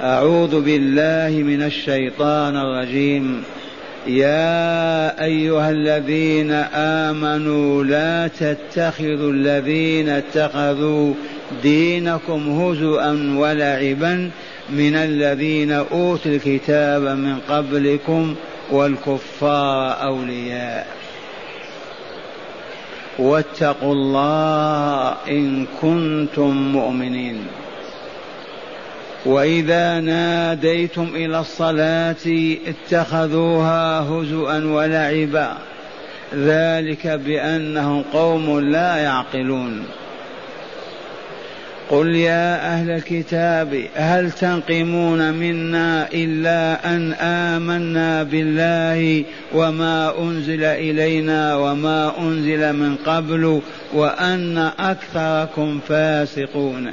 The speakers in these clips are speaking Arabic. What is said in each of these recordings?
أعوذ بالله من الشيطان الرجيم. يا أيها الذين آمنوا لا تتخذوا الذين اتخذوا دينكم هزؤا ولعبا من الذين أوتوا الكتاب من قبلكم والكفار أولياء. واتقوا الله إن كنتم مؤمنين. وإذا ناديتم إلى الصلاة اتخذوها هزوا ولعبا ذلك بأنهم قوم لا يعقلون. قل يا أهل الكتاب هل تنقمون منا إلا أن آمنا بالله وما أنزل إلينا وما أنزل من قبل وأن أكثركم فاسقون؟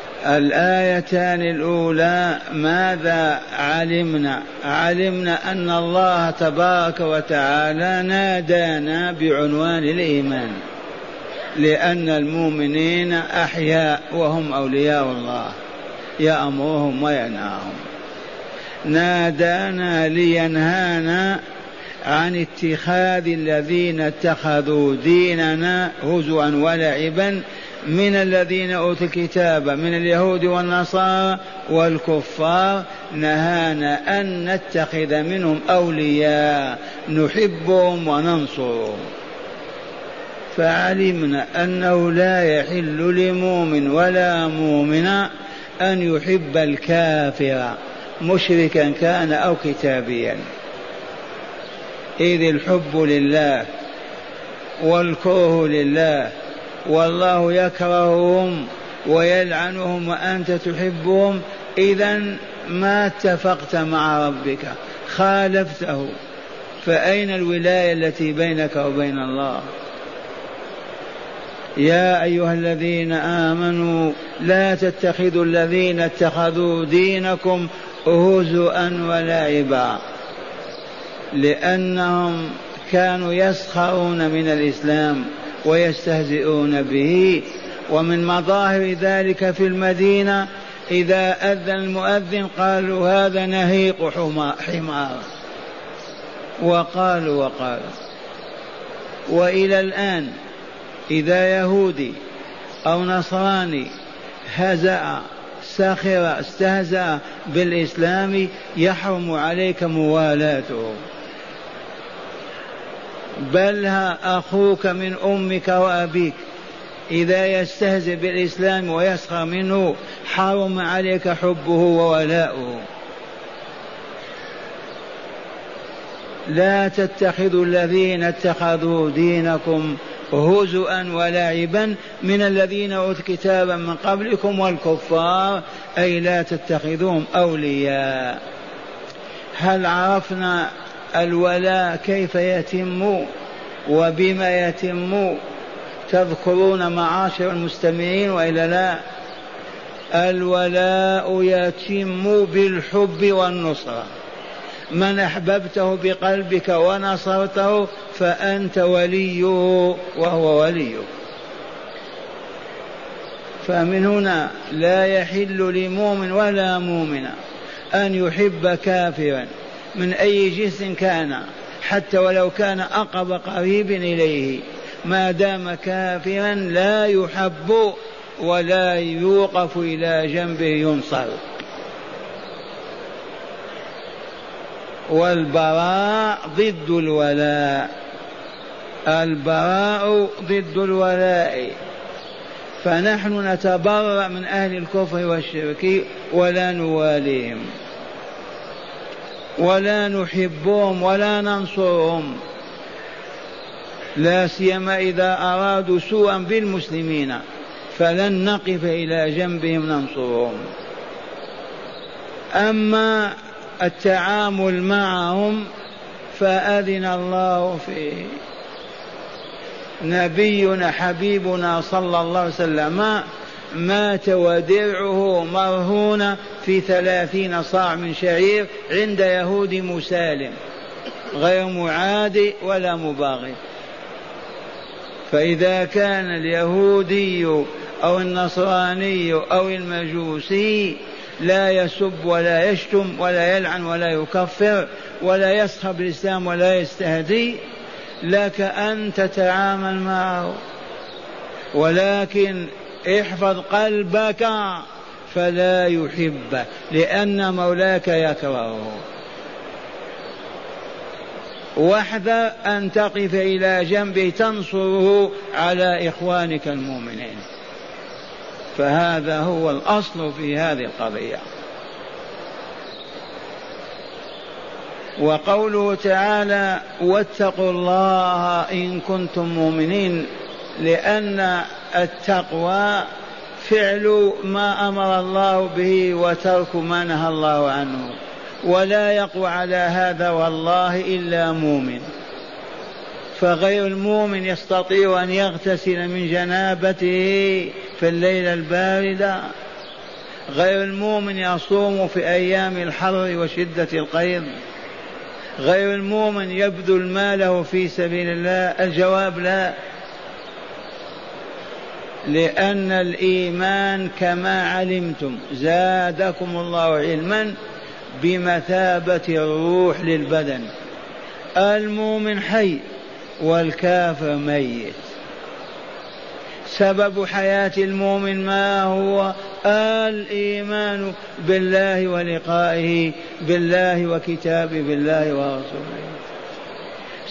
الآيتان الأولى ماذا علمنا؟ علمنا أن الله تبارك وتعالى نادانا بعنوان الإيمان لأن المؤمنين أحياء وهم أولياء الله يأمرهم وينهاهم نادانا لينهانا عن اتخاذ الذين اتخذوا ديننا هزوا ولعبا من الذين أوتوا الكتاب من اليهود والنصارى والكفار نهانا أن نتخذ منهم أولياء نحبهم وننصرهم. فعلمنا أنه لا يحل لمؤمن ولا مؤمن أن يحب الكافر مشركا كان أو كتابيا. إذ الحب لله والكره لله والله يكرههم ويلعنهم وأنت تحبهم. إذا ما اتفقت مع ربك خالفته. فأين الولاية التي بينك وبين الله؟ يا أيها الذين آمنوا لا تتخذوا الذين اتخذوا دينكم هزءا ولعبا لأنهم كانوا يسخرون من الإسلام. ويستهزئون به. ومن مظاهر ذلك في المدينة إذا أذن المؤذن قالوا هذا نهيق حمار. وقالوا وقالوا وإلى الآن إذا يهودي أو نصراني هزأ سخر استهزأ بالإسلام يحرم عليك موالاته. بل أخوك من أمك وأبيك. إذا يستهزئ بالإسلام ويسخر منه حرم عليك حبه وولاؤه. لا تتخذوا الذين اتخذوا دينكم هزءا ولعبا من الذين أوتوا كتابا من قبلكم والكفار أي لا تتخذوهم أولياء. هل عرفنا الولاء كيف يتم وبما يتم. تذكرون معاشر المستمعين وإلا لا؟ الولاء يتم بالحب والنصرة. من أحببته بقلبك ونصرته فأنت وليه وهو وليك فمن هنا لا يحل لمؤمن ولا مؤمن أن يحب كافرا. من أي جنس كان حتى ولو كان أقرب قريب إليه. ما دام كافرا لا يحب ولا يوقف إلى جنبه ينصر. والبراء ضد الولاء. البراء ضد الولاء. فنحن نتبرأ من أهل الكفر والشرك ولا نواليهم. ولا نحبهم ولا ننصرهم. لا سيما إذا أرادوا سوءا بالمسلمين فلن نقف إلى جنبهم ننصرهم. أما التعامل معهم فأذن الله فيه. نبينا حبيبنا صلى الله عليه وسلم مات ودرعه مرهون في ثلاثين صاع من شعير عند يهود مسالم. غير معادي ولا مباغي. فإذا كان اليهودي أو النصراني أو المجوسي لا يسب ولا يشتم ولا يلعن ولا يكفر ولا يصحب الإسلام ولا يستهدي لك أن تتعامل معه. ولكن احفظ قلبك فلا يحبه لأن مولاك يكرهه واحذر أن تقف إلى جنبه تنصره على إخوانك المؤمنين. فهذا هو الأصل في هذه القضية. وقوله تعالى واتقوا الله إن كنتم مؤمنين لأن التقوى فعل ما أمر الله به وترك ما نهى الله عنه ولا يقوى على هذا والله إلا مؤمن. فغير المؤمن يستطيع أن يغتسل من جنابته في الليلة البارده غير المؤمن يصوم في أيام الحر وشدة القيض. غير المؤمن يبذل ماله في سبيل الله. الجواب لا. لأن الإيمان كما علمتم زادكم الله علما بمثابة الروح للبدن. المؤمن حي والكافر ميت. سبب حياة المؤمن ما هو؟ الإيمان بالله ولقائه بالله وكتابه بالله ورسوله.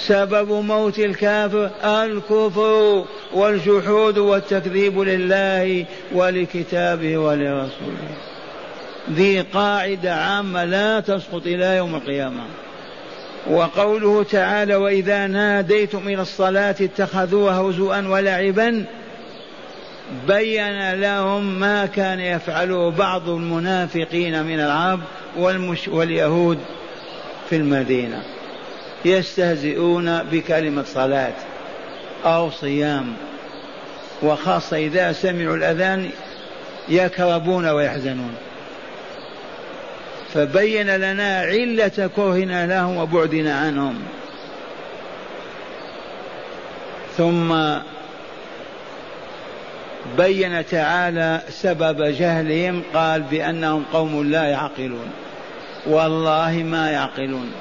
سبب موت الكافر الكفر والجحود والتكذيب لله ولكتابه ولرسوله. ذي قاعدة عامة لا تسقط إلى يوم القيامة. وقوله تعالى وإذا ناديتم إلى الصلاة اتخذوها هزوا ولعبا بين لهم ما كان يفعله بعض المنافقين من العرب واليهود في المدينة. يستهزئون بكلمة صلاة أو صيام. وخاصة إذا سمعوا الأذان يكربون ويحزنون. فبين لنا علة كرهنا لهم وبعدنا عنهم. ثم بين تعالى سبب جهلهم قال بأنهم قوم لا يعقلون. والله ما يعقلون.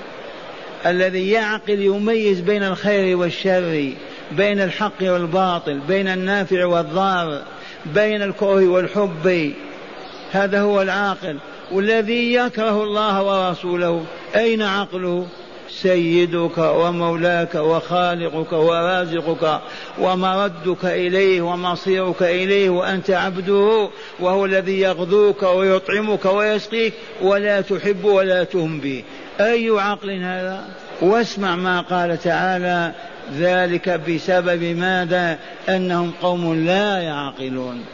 الذي يعقل يميز بين الخير والشر بين الحق والباطل بين النافع والضار بين الكره والحب. هذا هو العاقل والذي يكره الله ورسوله. أين عقله؟ سيدك ومولاك وخالقك ورازقك ومردك إليه ومصيرك إليه وأنت عبده وهو الذي يغذوك ويطعمك ويسقيك ولا تحب ولا تهم به أي عقل هذا؟ واسمع ما قال تعالى ذلك بسبب ماذا؟ أنهم قوم لا يعقلون.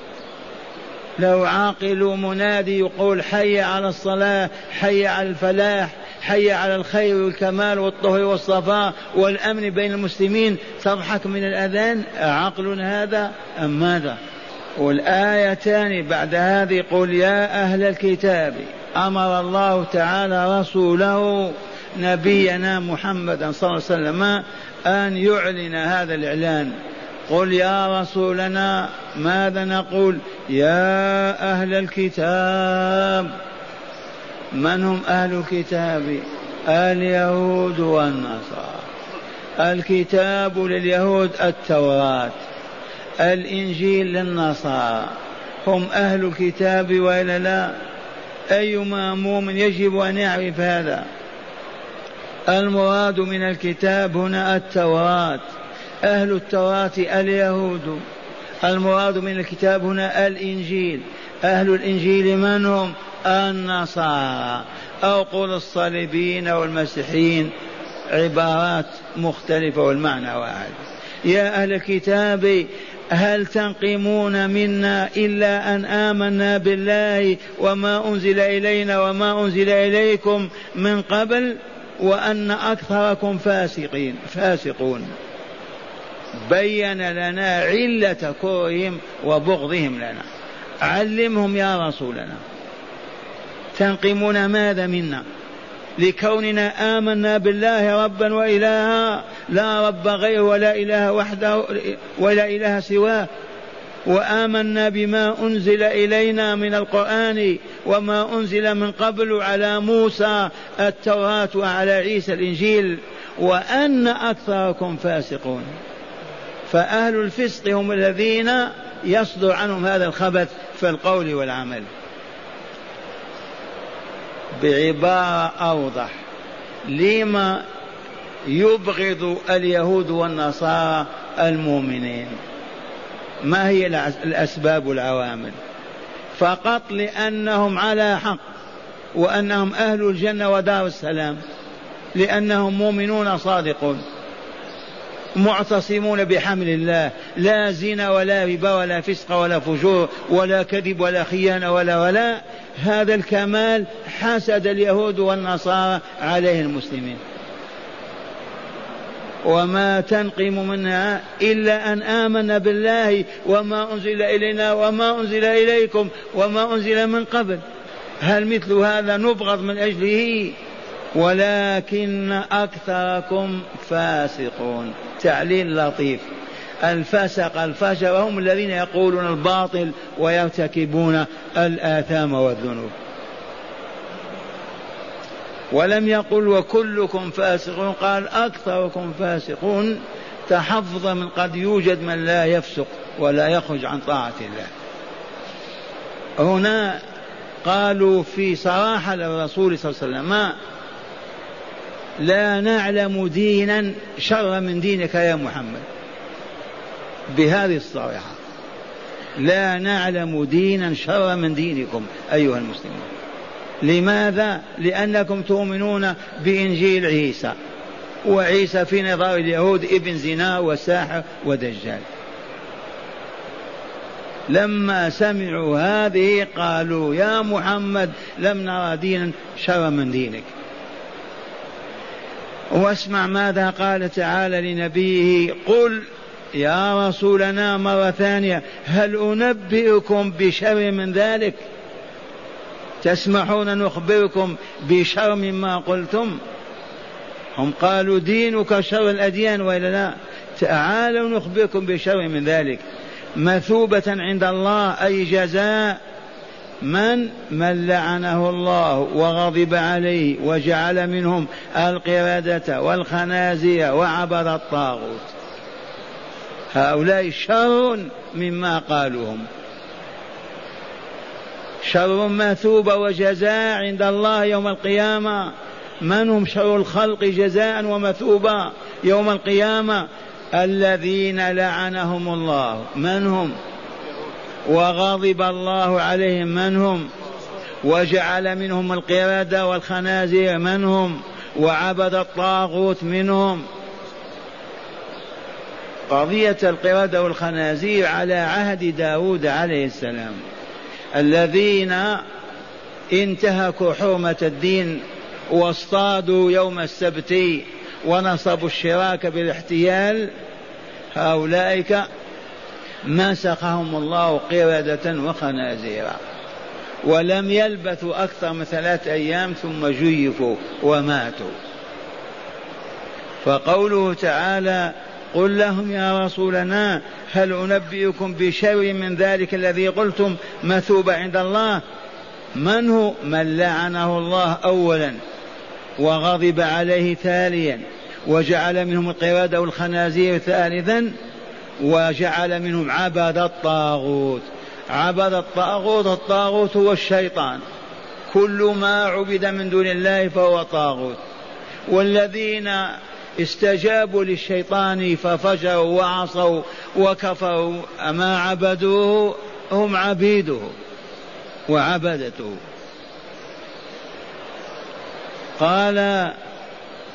لو عاقلوا منادي يقول حي على الصلاة حي على الفلاح حي على الخير والكمال والطهر والصفاء والأمن بين المسلمين تضحك من الأذان؟ عقل هذا أم ماذا؟ والآيتان بعد هذه قل يا أهل الكتاب أمر الله تعالى رسوله نبينا محمدا صلى الله عليه وسلم أن يعلن هذا الإعلان. قل يا رسولنا ماذا نقول؟ يا أهل الكتاب. من هم أهل الكتاب؟ اليهود والنصارى. الكتاب لليهود التوراة. الإنجيل للنصارى. هم أهل الكتاب وإلا لا؟ أيما مؤمن يجب أن يعرف هذا. المراد من الكتاب هنا التوراة. أهل التوراة اليهود. المراد من الكتاب هنا الإنجيل. أهل الإنجيل من هم؟ النصارى. أو قل الصليبيين والمسيحيين عبارات مختلفة والمعنى واحد. يا أهل الكتاب هل تنقمون منا إلا أن آمنا بالله وما أنزل إلينا وما أنزل إليكم من قبل وأن أكثركم فاسقين فاسقون. بين لنا علة كرههم وبغضهم لنا. علمهم يا رسولنا. تنقمون ماذا منا؟ لكوننا آمنا بالله ربا وإلها لا رب غيره ولا إله وحده ولا إله سواه. وآمنا بما أنزل إلينا من القرآن وما أنزل من قبل على موسى التوراة وعلى عيسى الإنجيل. وأن أكثركم فاسقون. فأهل الفسق هم الذين يصدر عنهم هذا الخبث في القول والعمل. بعبارة أوضح. لما يبغض اليهود والنصارى المؤمنين؟ ما هي الأسباب والعوامل؟ فقط لأنهم على حق وأنهم أهل الجنة ودار السلام لأنهم مؤمنون صادقون. معتصمون بحمل الله. لا زنا ولا ربا ولا فسق ولا فجور ولا كذب ولا خيانة ولا ولا هذا الكمال حسد اليهود والنصارى عليه المسلمين. وما تنقم منها إلا أن آمن بالله وما أنزل إلينا وما أنزل إليكم وما أنزل من قبل. هل مثل هذا نبغض من أجله؟ ولكن أكثركم فاسقون. تعليل لطيف. الفسق الفجر هم الذين يقولون الباطل ويرتكبون الآثام والذنوب. ولم يقل وكلكم فاسقون قال أكثركم فاسقون. تحفظ من قد يوجد من لا يفسق ولا يخرج عن طاعة الله. هنا قالوا في صراحة للرسول صلى الله عليه وسلم ما لا نعلم دينا شر من دينك يا محمد. بهذه الصريحة. لا نعلم دينا شر من دينكم أيها المسلمون. لماذا؟ لأنكم تؤمنون بإنجيل عيسى. وعيسى في نظر اليهود ابن زنا وساحر ودجال. لما سمعوا هذه قالوا يا محمد لم نرى دينا شر من دينك. واسمع ماذا قال تعالى لنبيه. قل يا رسولنا مرة ثانية هل أنبئكم بشر من ذلك؟ تسمحون نخبركم بشر مما قلتم؟ هم قالوا دينك شر الأديان وإلا لا؟ تعالوا نخبركم بشر من ذلك. مثوبة عند الله أي جزاء من من لعنه الله وغضب عليه وجعل منهم القردة والخنازير وعبد الطاغوت. هؤلاء شر مما قالوهم. شر مثوبة وجزاء عند الله يوم القيامة. من هم شر الخلق جزاء ومثوبة يوم القيامة؟ الذين لعنهم الله. من هم؟ وغضب الله عليهم من هم وجعل منهم القردة والخنازير من هم وعبد الطاغوت منهم. قضية القردة والخنازير على عهد داود عليه السلام. الذين انتهكوا حرمة الدين واصطادوا يوم السبت ونصبوا الشراك بالاحتيال هؤلاء مسخهم الله قردة وخنازيرا. ولم يلبثوا أكثر من ثلاثة أيام ثم جيفوا وماتوا. فقوله تعالى قل لهم يا رسولنا هل أنبئكم بشر من ذلك الذي قلتم مثوبة عند الله؟ من هو؟ من لعنه الله أولا وغضب عليه ثانيا وجعل منهم القردة والخنازير ثالثا وجعل منهم عبد الطاغوت. عبد الطاغوت الطاغوت هو الشيطان. كل ما عبد من دون الله فهو طاغوت. والذين استجابوا للشيطان ففجروا وعصوا وكفروا ما عبدوه هم عبيده وعبدته. قال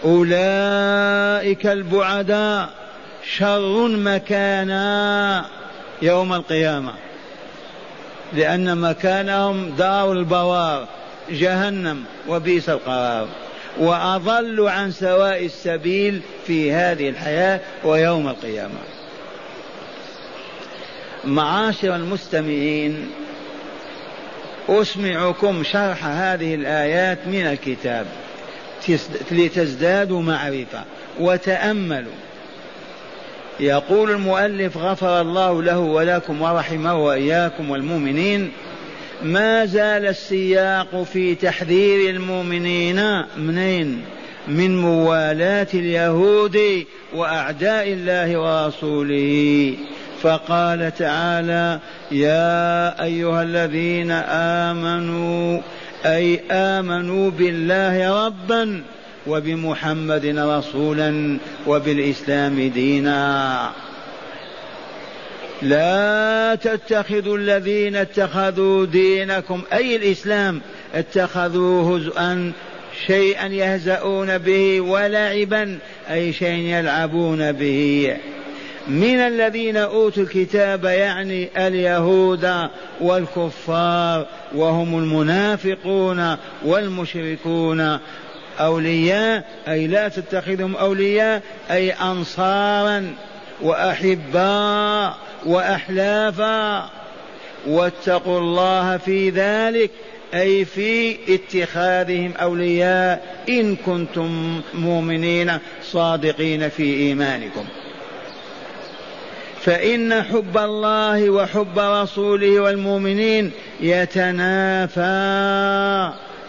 أولئك البعداء. شر مكانا يوم القيامة لأن مكانهم دار البوار جهنم وبئس القرار. وأضل عن سواء السبيل في هذه الحياة ويوم القيامة. معاشر المستمعين أسمعكم شرح هذه الآيات من الكتاب لتزدادوا معرفة وتأملوا. يقول المؤلف غفر الله له ولكم ورحمه وإياكم والمؤمنين ما زال السياق في تحذير المؤمنين منين؟ من موالاة اليهود وأعداء الله ورسوله. فقال تعالى يا أيها الذين آمنوا أي آمنوا بالله ربا وبمحمد رسولا وبالإسلام دينا. لا تتخذوا الذين اتخذوا دينكم أي الإسلام اتخذوه هزءا شيئا يهزؤون به ولعبا أي شيء يلعبون به. من الذين أوتوا الكتاب يعني اليهود والكفار وهم المنافقون والمشركون. أولياء أي لا تتخذهم أولياء أي أنصارا وأحباء وأحلافا. واتقوا الله في ذلك أي في اتخاذهم أولياء إن كنتم مؤمنين صادقين في إيمانكم. فإن حب الله وحب رسوله والمؤمنين يتنافى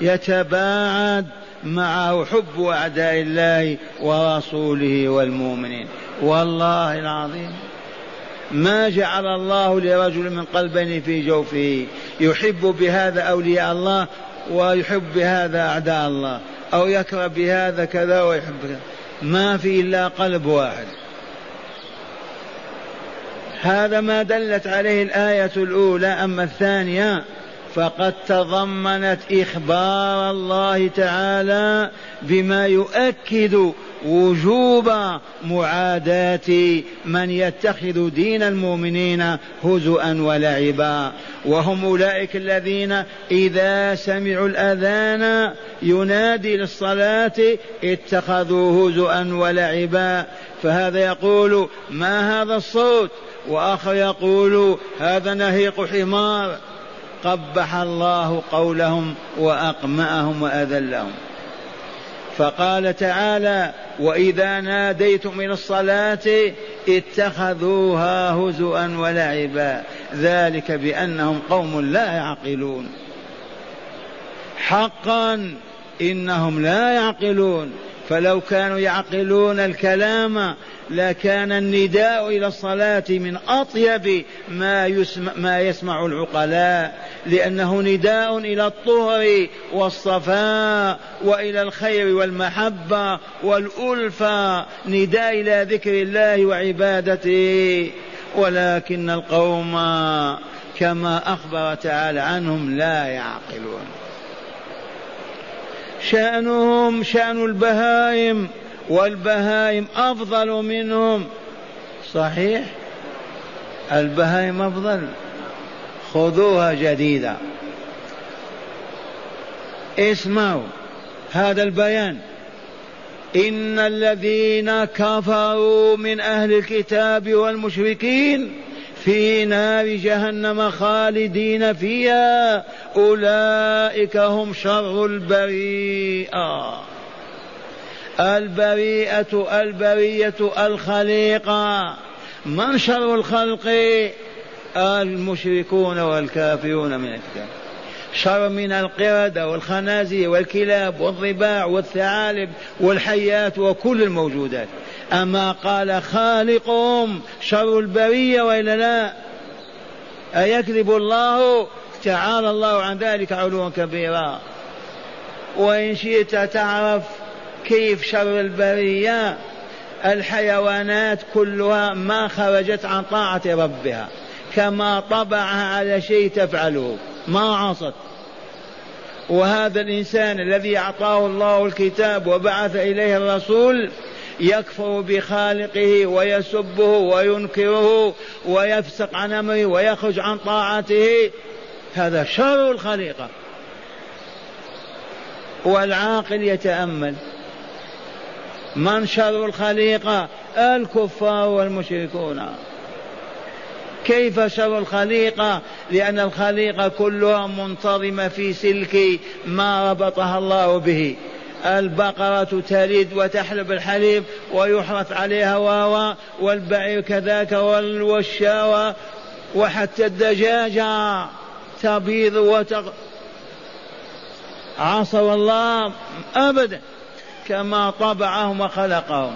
يتباعد معه حب أعداء الله ورسوله والمؤمنين. والله العظيم. ما جعل الله لرجل من قلبين في جوفه. يحب بهذا أولياء الله ويحب بهذا أعداء الله. أو يكره بهذا كذا ويحب كذا ما في إلا قلب واحد. هذا ما دلت عليه الآية الأولى أما الثانية فقد تضمنت إخبار الله تعالى بما يؤكد وجوب معاداة من يتخذ دين المؤمنين هزءا ولعبا. وهم أولئك الذين إذا سمعوا الأذان ينادي للصلاة اتخذوا هزءا ولعبا. فهذا يقول ما هذا الصوت؟ وآخر يقول هذا نهيق حمار. قبح الله قولهم وأقمأهم وأذلهم. فقال تعالى وإذا ناديتم إلى الصلاة اتخذوها هزوا ولعبا ذلك بأنهم قوم لا يعقلون. حقا إنهم لا يعقلون. فلو كانوا يعقلون الكلام لكان النداء إلى الصلاة من أطيب ما يسمع, ما يسمع العقلاء لأنه نداء إلى الطهر والصفاء وإلى الخير والمحبة والألفة نداء إلى ذكر الله وعبادته. ولكن القوم كما أخبر تعالى عنهم لا يعقلون. شأنهم شأن البهائم. والبهائم أفضل منهم. صحيح؟ البهائم أفضل. خذوها جديدة اسمعوا هذا البيان. إن الذين كفروا من أهل الكتاب والمشركين في نار جهنم خالدين فيها. أولئك هم شر البريئة. البريئة البرية الخليقة. من شر الخلق؟ المشركون والكافرون من الكتاب. شر من القردة والخنازير والكلاب والضباع والثعالب والحيات وكل الموجودات. أما قال خالقهم شر البرية وإلا لا؟ أيكذب الله؟ تعالى الله عن ذلك علوا كبيرا. وإن شئت تعرف كيف شر البرية؟ الحيوانات كلها ما خرجت عن طاعة ربها. كما طبعها على شيء تفعله. ما عصت. وهذا الإنسان الذي أعطاه الله الكتاب وبعث إليه الرسول يكفر بخالقه ويسبه وينكره ويفسق عن أمره ويخرج عن طاعته. هذا شر الخليقة. والعاقل يتأمل. من شر الخليقة الكفار والمشركون. كيف شر الخليقة لأن الخليقة كلها منتظمة في سلك ما ربطها الله به. البقرة تلد وتحلب الحليب ويحرث عليها واوا والبعير كذاك والشاوى وحتى الدجاجة تبيض وتغ. عصوا الله أبدا. كما طبعهم وخلقهم.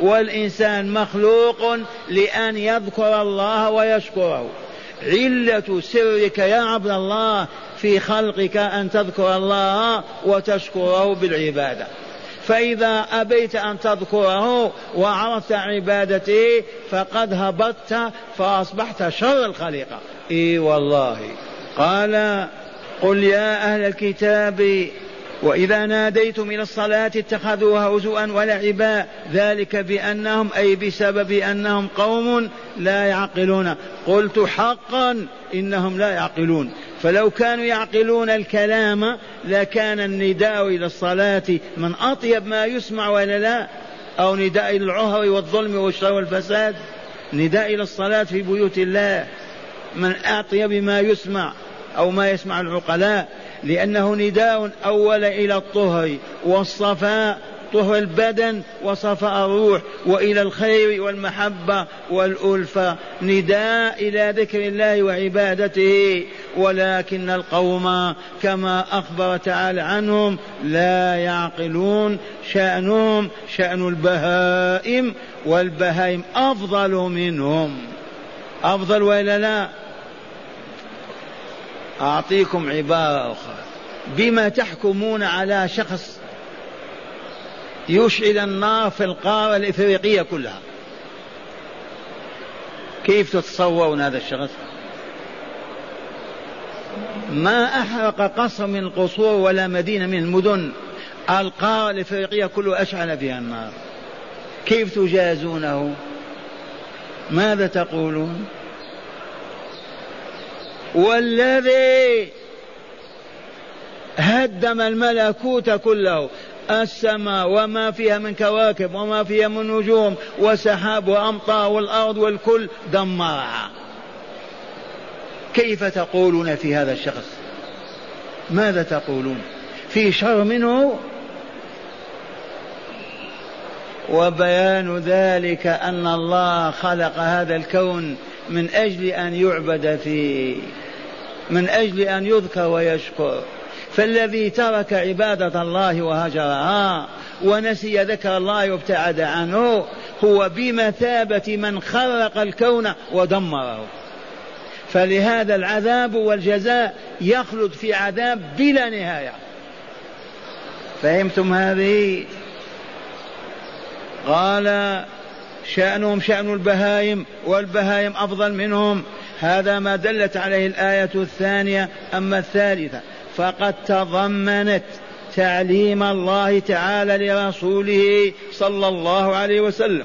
والإنسان مخلوق لأن يذكر الله ويشكره. علة سرك يا عبد الله في خلقك أن تذكر الله وتشكره بالعبادة. فإذا أبيت أن تذكره وعرفت عبادته فقد هبطت فأصبحت شر الخليقة. إي والله. قال قل يا أهل الكتاب وإذا ناديتم إلى الصلاة اتخذوها هزوا ولعبا ذلك بأنهم أي بسبب أنهم قوم لا يعقلون. قلت حقا إنهم لا يعقلون. فلو كانوا يعقلون الكلام لكان النداء إلى الصلاة من أطيب ما يسمع ولا لا أو نداء إلى العهر والظلم والشر والفساد. نداء إلى الصلاة في بيوت الله من أطيب ما يسمع أو ما يسمع العقلاء. لأنه نداء أول إلى الطهر والصفاء طهر البدن وصفاء الروح وإلى الخير والمحبة والألفة. نداء إلى ذكر الله وعبادته. ولكن القوم كما أخبر تعالى عنهم لا يعقلون شأنهم شأن البهائم والبهائم أفضل منهم. أفضل وإلا لا؟ أعطيكم عبارة أخرى. بما تحكمون على شخص يشعل النار في القارة الإفريقية كلها. كيف تتصورون هذا الشخص؟ ما أحرق قصر من القصور ولا مدينة من المدن القارة الإفريقية كلها أشعل فيها النار. كيف تجازونه؟ ماذا تقولون؟ والذي هدم الملكوت كله. السماء وما فيها من كواكب وما فيها من نجوم وسحاب وأمطار والأرض والكل دمرها كيف تقولون في هذا الشخص؟ ماذا تقولون؟ في شر منه؟ وبيان ذلك أن الله خلق هذا الكون من أجل أن يعبد فيه من أجل أن يذكر ويشكر. فالذي ترك عبادة الله وهجرها ونسي ذكر الله وابتعد عنه هو بمثابة من خرق الكون ودمره. فلهذا العذاب والجزاء يخلد في عذاب بلا نهاية. فهمتم هذه؟ قال شأنهم شأن البهائم والبهائم أفضل منهم. هذا ما دلت عليه الآية الثانية. أما الثالثة فقد تضمنت تعليم الله تعالى لرسوله صلى الله عليه وسلم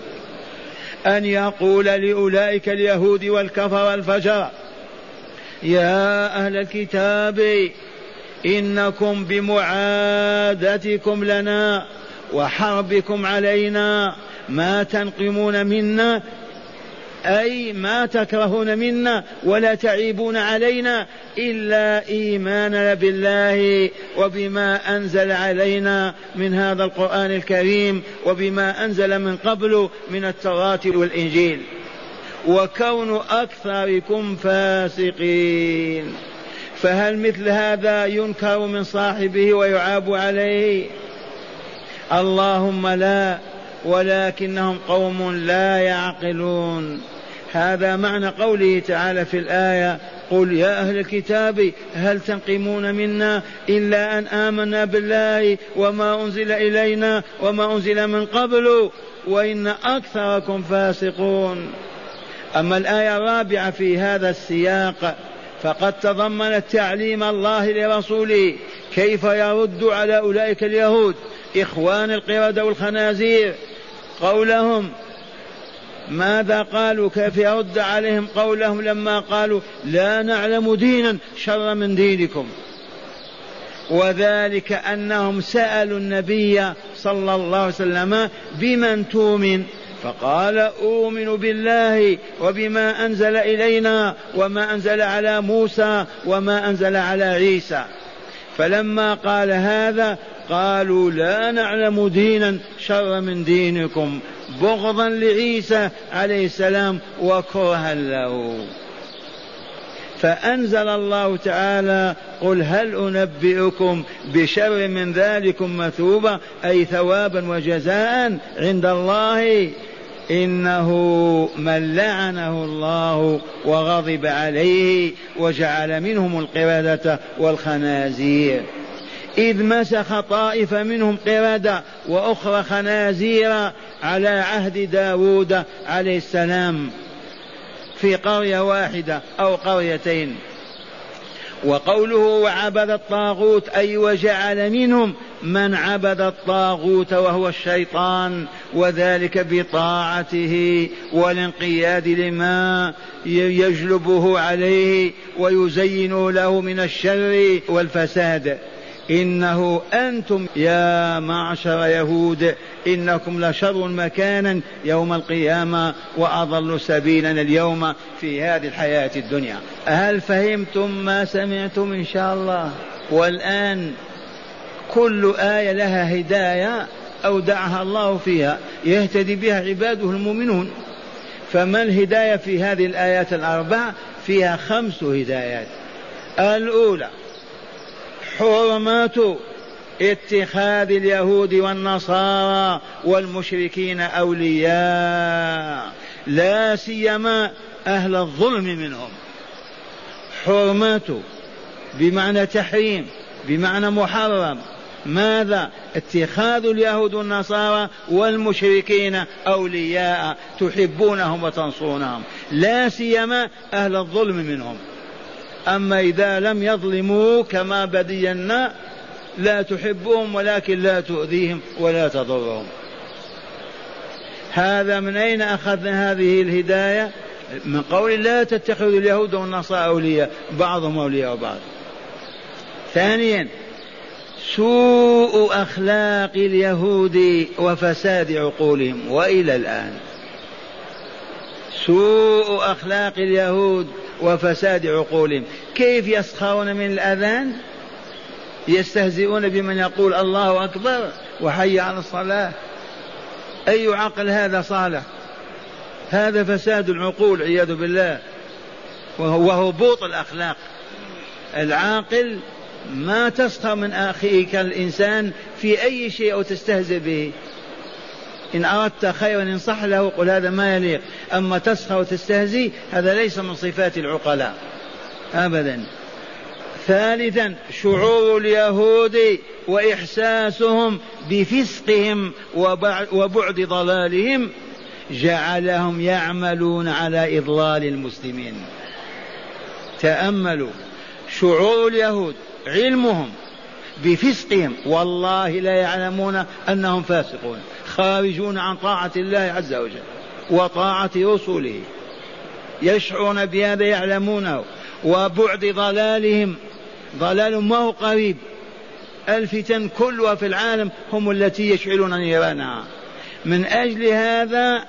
أن يقول لأولئك اليهود والكفر والفجر يا أهل الكتاب إنكم بمعادتكم لنا وحربكم علينا ما تنقمون منا أي ما تكرهون منا ولا تعيبون علينا إلا إيماننا بالله وبما أنزل علينا من هذا القرآن الكريم وبما أنزل من قبل من التوراة والإنجيل. وكون أكثركم فاسقين. فهل مثل هذا ينكر من صاحبه ويعاب عليه؟ اللهم لا ولكنهم قوم لا يعقلون. هذا معنى قوله تعالى في الآية قل يا أهل الكتاب هل تنقمون منا إلا أن آمنا بالله وما أنزل إلينا وما أنزل من قبل؟ وإن أكثركم فاسقون. أما الآية الرابعة في هذا السياق فقد تضمنت تعليم الله لرسوله كيف يرد على أولئك اليهود إخوان القردة والخنازير. قولهم. ماذا قالوا؟ كيف يرد عليهم قولهم لما قالوا لا نعلم دينا شر من دينكم. وذلك أنهم سألوا النبي صلى الله عليه وسلم بمن تؤمن؟ فقال أؤمن بالله وبما أنزل إلينا وما أنزل على موسى وما أنزل على عيسى. فلما قال هذا قالوا لا نعلم دينا شر من دينكم. بغضا لعيسى عليه السلام وكرها له. فأنزل الله تعالى قل هل أنبئكم بشر من ذلكم مثوبة أي ثوابا وجزاء عند الله؟ إنه من لعنه الله وغضب عليه وجعل منهم القردة والخنازير. إذ مسخ طائفة منهم قردة وأخرى خنازير على عهد داود عليه السلام في قرية واحدة أو قريتين. وقوله وعبد الطاغوت أي وجعل منهم من عبد الطاغوت وهو الشيطان وذلك بطاعته والانقياد لما يجلبه عليه ويزين له من الشر والفساد. إنه أنتم يا معشر يهود. إنكم لشر مكانا يوم القيامة وأضل سبيلا اليوم في هذه الحياة الدنيا. هل فهمتم ما سمعتم إن شاء الله؟ والآن كل آية لها هداية أودعها الله فيها يهتدي بها عباده المؤمنون. فما الهداية في هذه الآيات الأربع فيها خمس هدايات. الأولى حرمات اتخاذ اليهود والنصارى والمشركين أولياء لا سيما أهل الظلم منهم. حرمات بمعنى تحريم بمعنى محرم. ماذا؟ اتخاذ اليهود والنصارى والمشركين أولياء تحبونهم وتنصرونهم لا سيما أهل الظلم منهم. أما إذا لم يظلموا كما بدينا لا تحبهم ولكن لا تؤذيهم ولا تضرهم. هذا من أين أخذنا هذه الهداية؟ من قول لا تتخذوا اليهود والنصارى أولياء بعضهم أولياء بعض. ثانيا سوء أخلاق اليهود وفساد عقولهم. وإلى الآن سوء أخلاق اليهود وفساد عقولهم كيف يسخرون من الأذان؟ يستهزئون بمن يقول الله أكبر وحي على الصلاة. أي عقل هذا صالح؟ هذا فساد العقول عياذ بالله. وهو هبوط الأخلاق. العاقل ما تسخر من أخيك الإنسان في أي شيء أو تستهزئ به. إن أردت خيرا انصح له قل هذا ما يليق. أما تسخر وتستهزي هذا ليس من صفات العقلاء. أبدا. ثالثا شعور اليهود وإحساسهم بفسقهم وبعد ضلالهم جعلهم يعملون على إضلال المسلمين. تأملوا. شعور اليهود علمهم بفسقهم والله لا يعلمون أنهم فاسقون. خارجون عن طاعة الله عز وجل وطاعة رسله يشعرون بهذا يعلمونه. وبعد ضلالهم ضلال ما هو قريب. الفتن كلها في العالم هم التي يشعلون نيرانها. من أجل هذا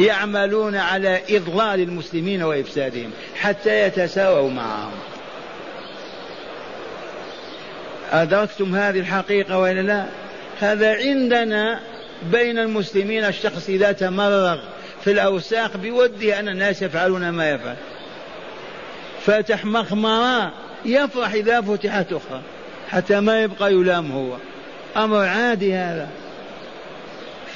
يعملون على إضلال المسلمين وإفسادهم حتى يتساووا معهم. أدركتم هذه الحقيقة وإلا لا؟ هذا عندنا بين المسلمين الشخص إذا تمرغ في الأوساخ بوده أن الناس يفعلون ما يفعل. فتح مخمرة يفرح إذا فتحت أخرى حتى ما يبقى يلام هو. أمر عادي هذا.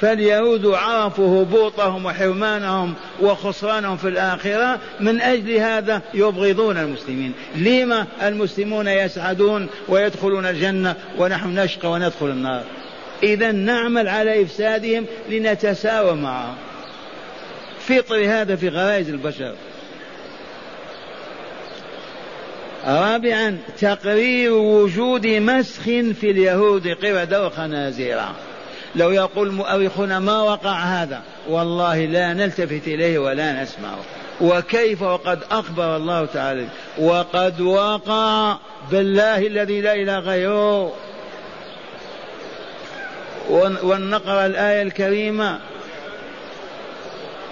فاليهود عرفوا هبوطهم وحرمانهم وخسرانهم في الآخرة من أجل هذا يبغضون المسلمين. لما المسلمون يسعدون ويدخلون الجنة ونحن نشقى وندخل النار؟ إذا نعمل على إفسادهم لنتساوى معهم. فطر هذا في غرائز البشر. رابعا تقرير وجود مسخ في اليهود قردة وخنازير لو يقول المؤرخون ما وقع هذا؟ والله لا نلتفت إليه ولا نسمعه. وكيف وقد أخبر الله تعالى؟ وقد وقع بالله الذي لا إله غيره. ونقرأ الآية الكريمة.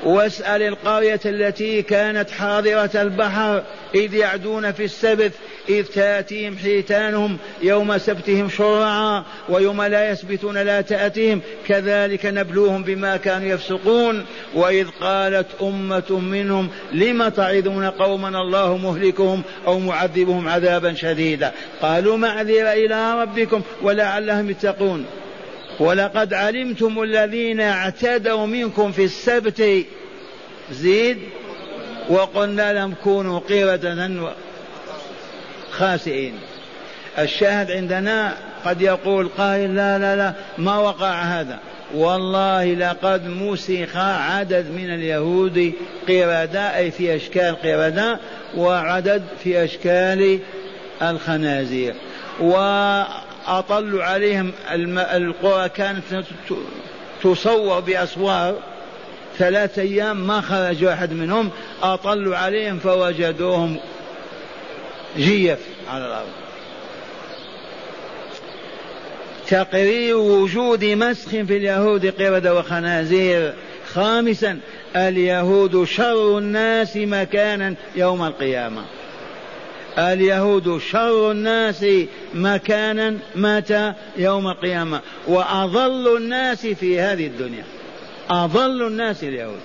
واسأل القرية التي كانت حاضرة البحر إذ يعدون في السبت إذ تأتيهم حيتانهم يوم سبتهم شرعا ويوم لا يسبتون لا تأتيهم كذلك نبلوهم بما كانوا يفسقون. وإذ قالت أمة منهم لم تعظون قوما الله مهلكهم أو معذبهم عذابا شديدا؟ قالوا معذرة إلى ربكم ولعلهم يتقون. ولقد علمتم الذين اعتدوا منكم في السبت. زيد وقلنا لهم كونوا قردة خاسئين. الشاهد عندنا قد يقول قائل لا لا لا ما وقع هذا. والله لقد مسخ عدد من اليهود قردة أي في أشكال قردة وعدد في أشكال الخنازير. وأطلوا عليهم القرى كانت تصور بأسوار. ثلاثة أيام ما خرج واحد منهم أطلوا عليهم فوجدوهم جيف على الأرض. تقرير وجود مسخ في اليهود قردة وخنازير. خامسا اليهود شر الناس مكانا يوم القيامة. اليهود شر الناس مكانا متى يوم القيامة وأضل الناس في هذه الدنيا. أضل الناس اليهود.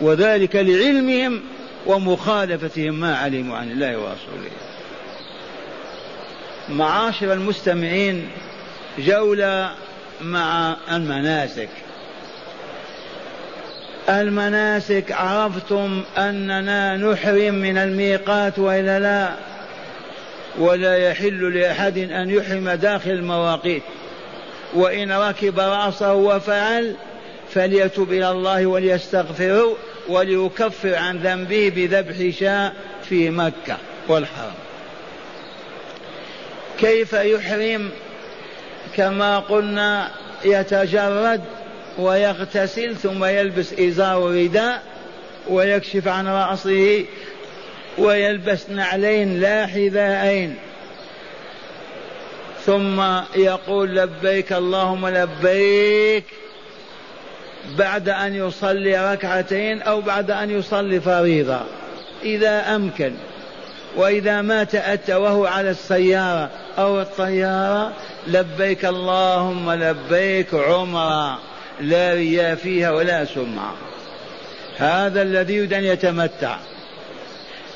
وذلك لعلمهم ومخالفتهم ما علموا عن الله ورسوله. معاشر المستمعين جولة مع المناسك. المناسك عرفتم أننا نحرم من الميقات وإلا لا؟ ولا يحل لأحد أن يحرم داخل المواقيت. وإن ركب رأسه وفعل فليتب إلى الله وليستغفره وليكفر عن ذنبه بذبح شاء في مكة والحرم. كيف يحرم؟ كما قلنا يتجرد ويغتسل ثم يلبس إزار ورداء ويكشف عن رأسه ويلبس نعلين لا حذاءين. ثم يقول لبيك اللهم لبيك بعد أن يصلي ركعتين أو بعد أن يصلي فريضة إذا أمكن. وإذا ما تأتى وهو على السيارة أو الطيارة لبيك اللهم لبيك عمرا لا رياء فيها ولا سمعة هذا الذي يريد أن يتمتع.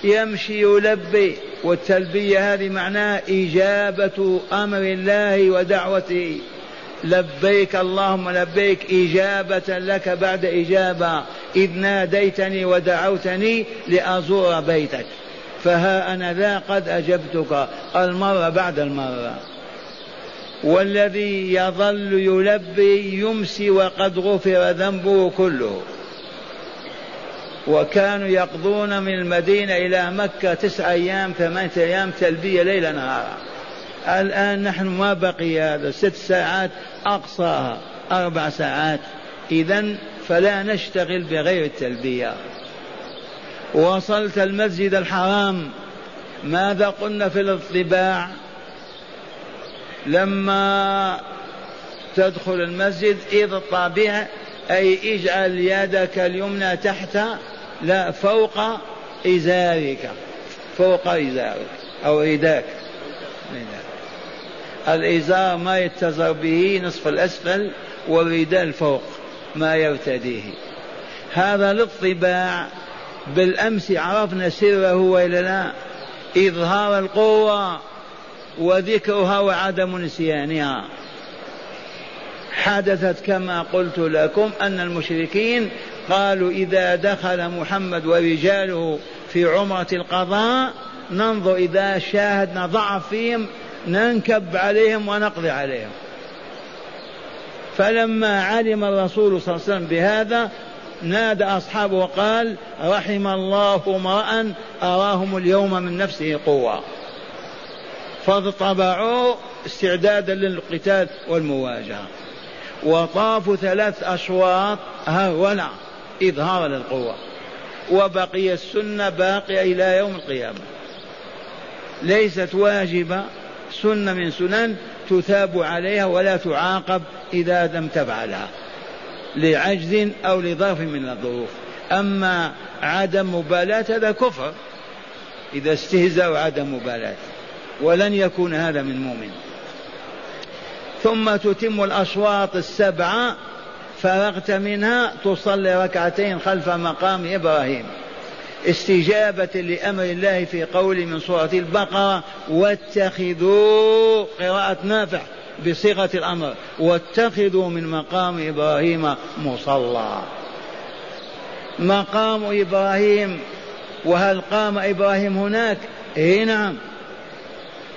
يمشي يلبي والتلبية هذه معناها إجابة أمر الله ودعوته. لبيك اللهم لبيك إجابة لك بعد إجابة. إذ ناديتني ودعوتني لأزور بيتك. فها أنا ذا قد أجبتك المرة بعد المرة. والذي يظل يلبي يمسي وقد غفر ذنبه كله. وكانوا يقضون من المدينة إلى مكة تسع أيام ثمانية أيام تلبية ليلا نهارا. الآن نحن ما بقي هذا. ست ساعات أقصاها أربع ساعات. إذا فلا نشتغل بغير التلبية. وصلت المسجد الحرام. ماذا قلنا في الاطباع؟ لما تدخل المسجد إذ الطابع أي اجعل يدك اليمنى تحت لا فوق إزارك فوق إزارك أو رداك الإزار ما يتزر به نصف الأسفل والرداء الفوق ما يرتديه. هذا للطباع بالأمس عرفنا سره وإلا لا إظهار القوة وذكرها وعدم نسيانها. حدثت كما قلت لكم أن المشركين قالوا إذا دخل محمد ورجاله في عمرة القضاء ننظر إذا شاهدنا ضعف فيهم ننكب عليهم ونقضي عليهم. فلما علم الرسول صلى الله عليه وسلم بهذا نادى أصحابه وقال رحم الله امرأ أراهم اليوم من نفسه قوة فاطبعوا استعدادا للقتال والمواجهة. وطافوا ثلاث أشواط هرولة إظهارا للقوة. وبقي السنة باقية إلى يوم القيامة. ليست واجبة سنة من سنن تثاب عليها ولا تعاقب إذا لم تفعلها لعجز أو لظرف من الظروف. أما عدم مبالاة هذا كفر إذا استهزأ عدم مبالاة ولن يكون هذا من مؤمن. ثم تتم الأشواط السبعة فرغت منها تصلي ركعتين خلف مقام إبراهيم. استجابة لأمر الله في قول من سورة البقرة واتخذوا قراءة نافع بصيغة الأمر واتخذوا من مقام إبراهيم مصلى. مقام إبراهيم وهل قام إبراهيم هناك؟ إيه نعم.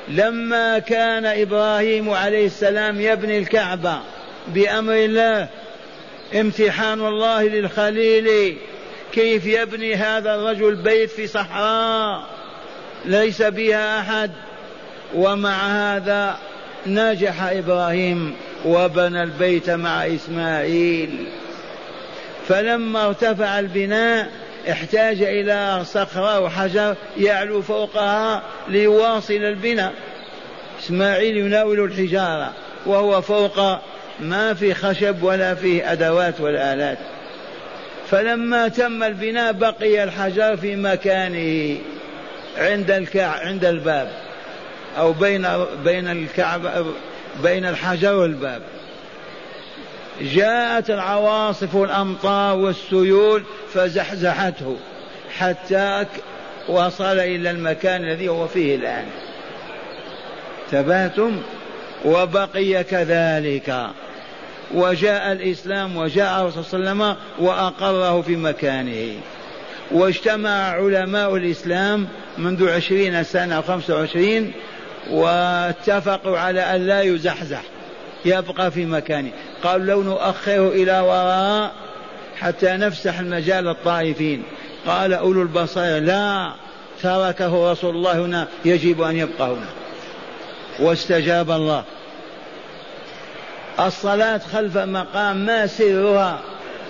لما كان إبراهيم عليه السلام يبني الكعبة بأمر الله امتحان الله للخليل كيف يبني هذا الرجل بيت في صحراء؟ ليس بها أحد. ومع هذا نجح إبراهيم وبنى البيت مع إسماعيل. فلما ارتفع البناء احتاج إلى صخرة وحجر يعلو فوقها ليواصل البناء. إسماعيل يناول الحجارة وهو فوق ما في خشب ولا فيه أدوات ولا الات فلما تم البناء بقي الحجر في مكانه عند الكع عند الباب أو بين بين الكعبة بين الحجر والباب. جاءت العواصف والأمطار والسيول فزحزحته حتى وصل إلى المكان الذي هو فيه الآن. تبهتم وبقي كذلك. وجاء الإسلام وجاء الرسول صلى الله عليه وسلم وأقره في مكانه. واجتمع علماء الإسلام منذ عشرين سنة أو خمسة وعشرين واتفقوا على أن لا يزحزح يبقى في مكانه. قالوا لو نؤخره إلى وراء حتى نفسح المجال للطائفين قال أولو البصائر لا تركه رسول الله هنا يجب أن يبقى هنا. واستجاب الله. الصلاة خلف مقام ما سرها؟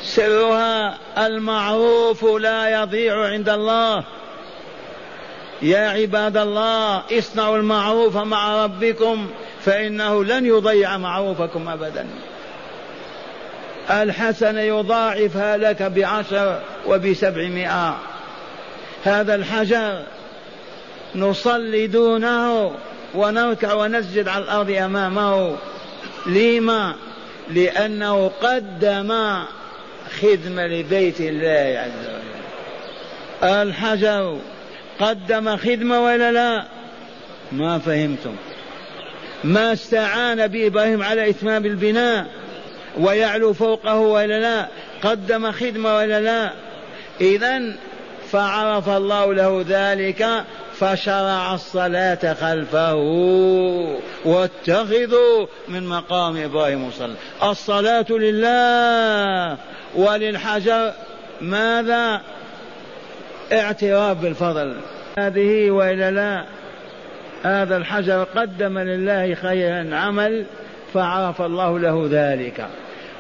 سرها المعروف لا يضيع عند الله. يا عباد الله اصنعوا المعروف مع ربكم فإنه لن يضيع معروفكم أبدا. الحسن يضاعفها لك بعشر وبسبعمائة. هذا الحجر نصلي دونه ونركع ونسجد على الأرض أمامه. لما؟ لأنه قدم خدمة لبيت الله عز وجل. الحجر قدم خدمة ولا لا؟ ما فهمتم. ما استعان بإبراهيم على إتمام البناء؟ ويعلو فوقه ولا لا قدم خدمة ولا لا. إذا فعرف الله له ذلك فشرع الصلاة خلفه واتخذوا من مقام إبراهيم مصلى الصلاة لله وللحجر. ماذا؟ اعتراف بالفضل. هذه وإلا لا هذا الحجر قدم لله خيرا عمل فعرف الله له ذلك.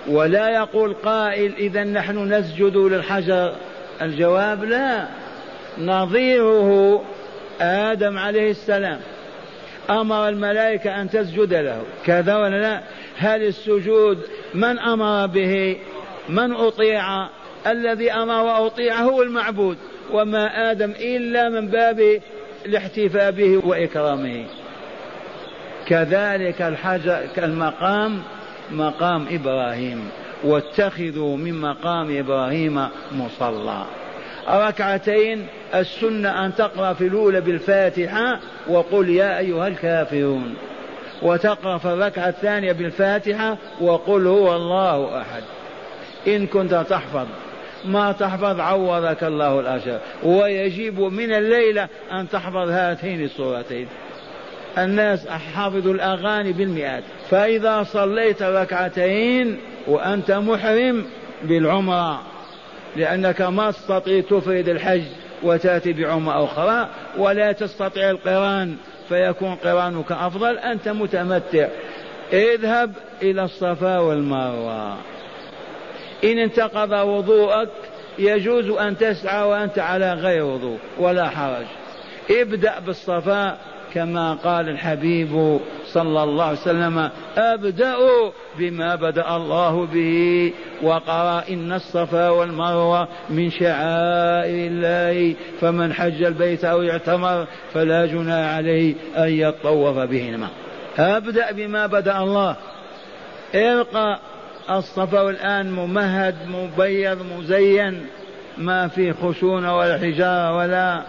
ولا يقول قائل إذا نحن نسجد للحجر. الجواب لا. نظيره آدم عليه السلام. أمر الملائكة أن تسجد له. كذا ولا لا؟ هل السجود من أمر به؟ من أطيع؟ الذي أمر وأطيع هو المعبود. وما آدم إلا من باب الاحتفاء به وإكرامه. كذلك الحجر كالمقام مقام إبراهيم واتخذوا من مقام إبراهيم مصلى. ركعتين السنة أن تقرأ في الأولى بالفاتحة وقل يا أيها الكافرون. وتقرأ في الركعة الثانية بالفاتحة وقل هو الله أحد. إن كنت تحفظ. ما تحفظ عوضك الله الأجر ويجب من الليلة أن تحفظ هاتين الصورتين. الناس حافظوا الأغاني بالمئات. فإذا صليت ركعتين وأنت محرم بالعمرة لأنك ما تستطيع تفرد الحج وتأتي بعمرة أخرى ولا تستطيع القران فيكون قرانك أفضل أنت متمتع. اذهب إلى الصفا والمروة. إن انتقض وضوءك يجوز أن تسعى وأنت على غير وضوء ولا حرج. ابدأ بالصفا كما قال الحبيب صلى الله عليه وسلم أبدأ بما بدأ الله به وقرأ إن الصفا والمروة من شعائر الله فمن حج البيت أو اعتمر فلا جناح عليه أن يطوف بهما. أبدأ بما بدأ الله. ارقى الصفا والآن ممهد مبيض مزين ما في خشونة ولا حجارة ولا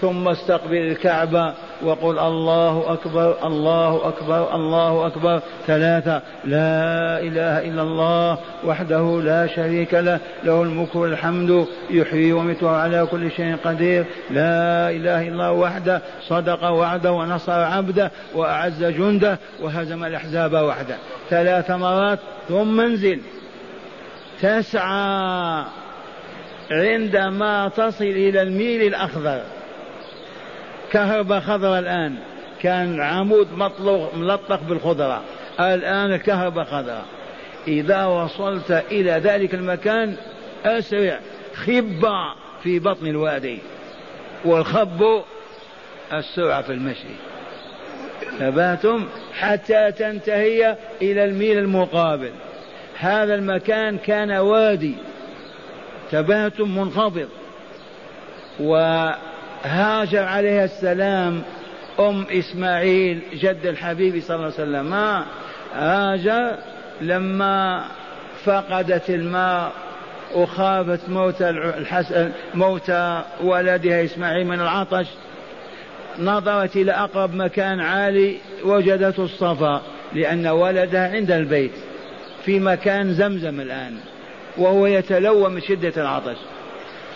ثم استقبل الكعبة وقل الله أكبر الله أكبر الله أكبر. ثلاثة لا إله إلا الله وحده لا شريك له له الملك والحمد يحيي ويميت على كل شيء قدير. لا إله إلا الله وحده صدق وعده ونصر عبده وأعز جنده وهزم الأحزاب وحده. ثلاث مرات ثم انزل. تسعى عندما تصل إلى الميل الأخضر. كهرباء خضراء الآن. كان عمود مطلق ملطخ بالخضرة الآن الكهرباء خضراء. إذا وصلت إلى ذلك المكان أسرع خب في بطن الوادي. والخب السرعة في المشي. ثباتم حتى تنتهي إلى الميل المقابل. هذا المكان كان وادي. تباتم منخفض. وهاجر عليه السلام أم إسماعيل جد الحبيب صلى الله عليه وسلم. ما هاجر لما فقدت الماء وخافت موت الحسن موت ولدها إسماعيل من العطش. نظرت إلى أقرب مكان عالي وجدته الصفا لأن ولدها عند البيت في مكان زمزم الآن وهو يتلوى من شدة العطش.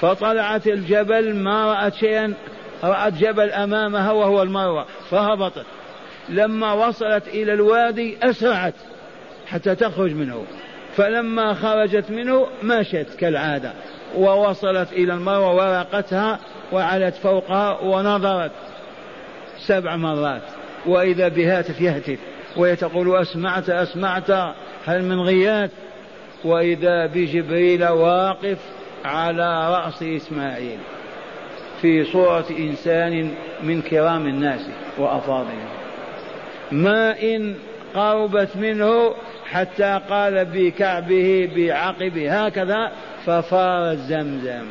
فطلعت الجبل ما رأت شيئا رأت جبل أمامها وهو المروة فهبطت. لما وصلت إلى الوادي أسرعت حتى تخرج منه. فلما خرجت منه مشت كالعادة. ووصلت إلى المروة ورقتها وعلت فوقها ونظرت سبع مرات. وإذا بهاتف يهتف وهي تقول أسمعت أسمعت هل من غياث؟ وإذا بجبريل واقف على رأس إسماعيل في صورة إنسان من كرام الناس وأفاضلهم. ما إن قربت منه حتى قال بكعبه بعقبه هكذا ففارت زمزم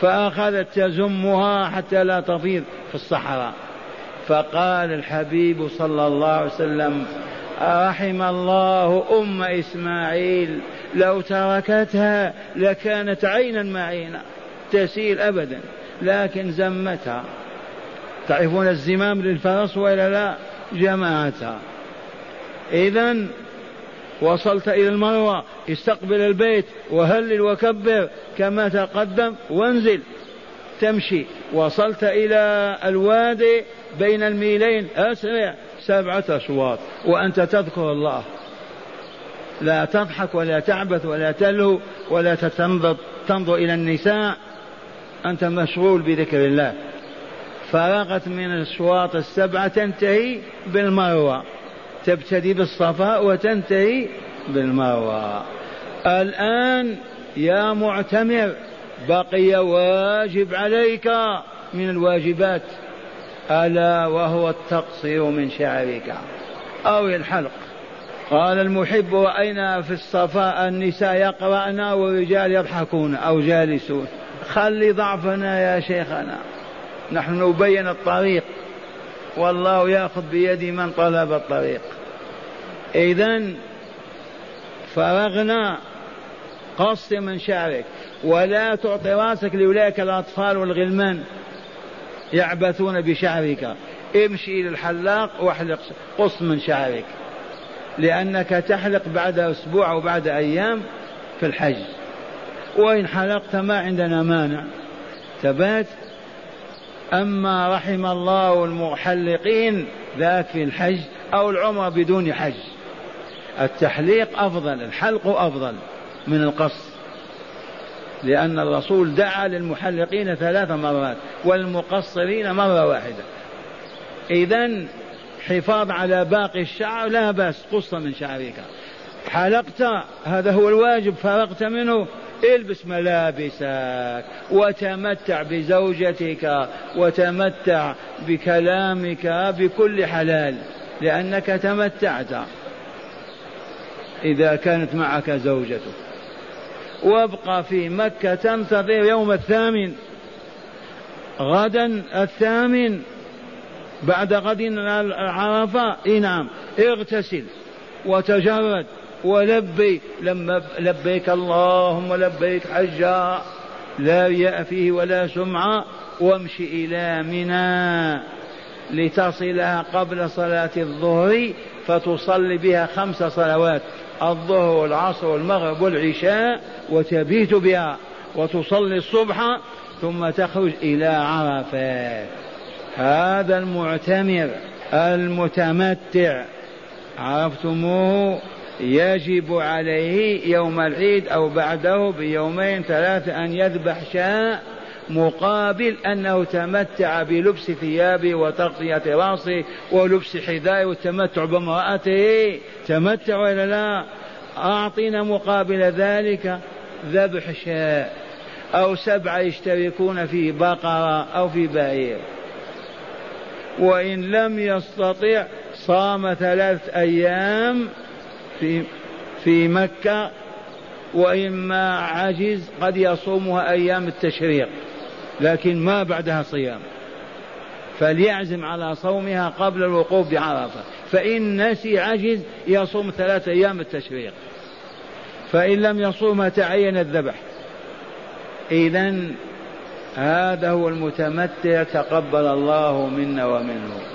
فأخذت تزمها حتى لا تفيض في الصحراء. فقال الحبيب صلى الله عليه وسلم رحم الله أم إسماعيل لو تركتها لكانت عينا معينا تسيل أبدا لكن زمتها تعرفون الزمام للفرس ولا لا؟ جماعتها. إذا وصلت إلى المروة استقبل البيت وهلل وكبر كما تقدم وانزل. تمشي. وصلت إلى الوادي بين الميلين أسرع سبعة أشواط. وأنت تذكر الله. لا تضحك ولا تعبث ولا تلهو ولا تنظر تنظر إلى النساء. أنت مشغول بذكر الله. فرغت من الأشواط السبعة تنتهي بالمروة. تبتدي بالصفاء وتنتهي بالمروة. الآن يا معتمر بقي واجب عليك من الواجبات. ألا وهو التقصير من شعرك أو الحلق. قال المحب رأينا في الصفاء النساء يقرأن والرجال يضحكون أو جالسون. خلي ضعفنا يا شيخنا. نحن نبين الطريق. والله ياخذ بيد من طلب الطريق. اذا فرغنا قص من شعرك. ولا تعطي راسك لأولئك الأطفال والغلمان يعبثون بشعرك. امشي إلى الحلاق واحلق قص من شعرك. لأنك تحلق بعد أسبوع أو بعد أيام في الحج. وإن حلقت ما عندنا مانع. ثبات أما رحم الله المحلقين ذاك في الحج أو العمرة بدون حج. التحليق أفضل الحلق أفضل من القص لأن الرسول دعا للمحلقين ثلاث مرات والمقصرين مرة واحدة. إذا حفاظ على باقي الشعر لا بأس قص من شعرك. حلقت هذا هو الواجب فرغت منه إلبس ملابسك وتمتع بزوجتك وتمتع بكلامك بكل حلال لأنك تمتعت إذا كانت معك زوجتك. وابقى في مكة تنتظر يوم الثامن. غدا الثامن. بعد غد عرفة نعم. اغتسل وتجرد ولبي. لما لبيك اللهم لبيك حجا. لا رياء فيه ولا سمعة وامشي إلى منى. لتصلها قبل صلاة الظهر فتصلي بها خمس صلوات الظهر والعصر والمغرب والعشاء وتبيت بها. وتصلي الصبح ثم تخرج إلى عرفات هذا المعتمر المتمتع عرفتموه؟ يجب عليه يوم العيد أو بعده بيومين ثلاثة أن يذبح شاء مقابل أنه تمتع بلبس ثيابه وتغطية رأسه ولبس حذائه والتمتع بامرأته. تمتع ولا لا؟ أعطينا مقابل ذلك ذبح شاء أو سبعة يشتركون في بقرة أو في بعير وإن لم يستطع صام ثلاث أيام في في مكة وإما عجز قد يصومها أيام التشريق لكن ما بعدها صيام. فليعزم على صومها قبل الوقوف بعرفة. فإن نسي عجز يصوم ثلاثة أيام التشريق. فإن لم يصومها تعين الذبح. إذا هذا هو المتمتع تقبل الله منا ومنه.